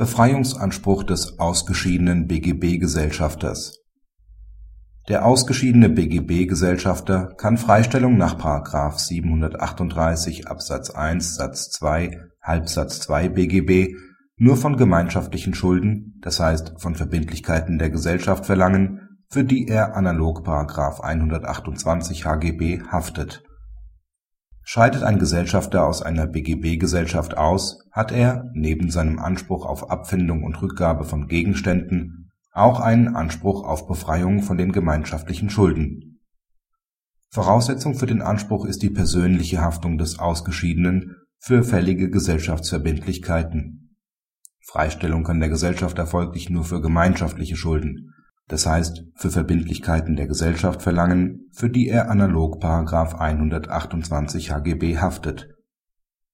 Befreiungsanspruch des ausgeschiedenen BGB-Gesellschafters Der ausgeschiedene BGB-Gesellschafter kann Freistellung nach § 738 Absatz 1 Satz 2 Halbsatz 2 BGB nur von gemeinschaftlichen Schulden, das heißt von Verbindlichkeiten der Gesellschaft verlangen, für die er analog § 128 HGB haftet Scheidet ein Gesellschafter aus einer BGB-Gesellschaft aus, hat er, neben seinem Anspruch auf Abfindung und Rückgabe von Gegenständen, auch einen Anspruch auf Befreiung von den gemeinschaftlichen Schulden. Voraussetzung für den Anspruch ist die persönliche Haftung des Ausgeschiedenen für fällige Gesellschaftsverbindlichkeiten. Freistellung kann der Gesellschafter folglich nur für gemeinschaftliche Schulden das heißt für Verbindlichkeiten der Gesellschaft verlangen, für die er analog § 128 HGB haftet.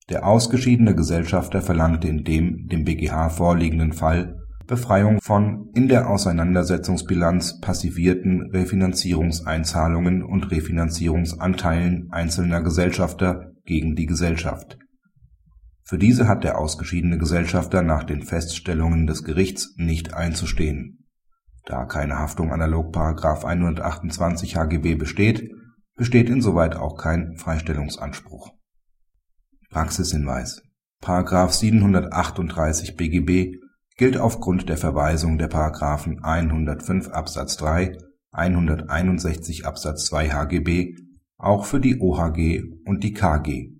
Der ausgeschiedene Gesellschafter verlangte in dem dem BGH vorliegenden Fall Befreiung von in der Auseinandersetzungsbilanz passivierten Refinanzierungseinzahlungen und Refinanzierungsanteilen einzelner Gesellschafter gegen die Gesellschaft. Für diese hat der ausgeschiedene Gesellschafter nach den Feststellungen des Gerichts nicht einzustehen da keine Haftung analog § 128 HGB besteht, besteht insoweit auch kein Freistellungsanspruch. Praxishinweis § 738 BGB gilt aufgrund der Verweisung der § 105 Absatz 3, 161 Absatz 2 HGB auch für die OHG und die KG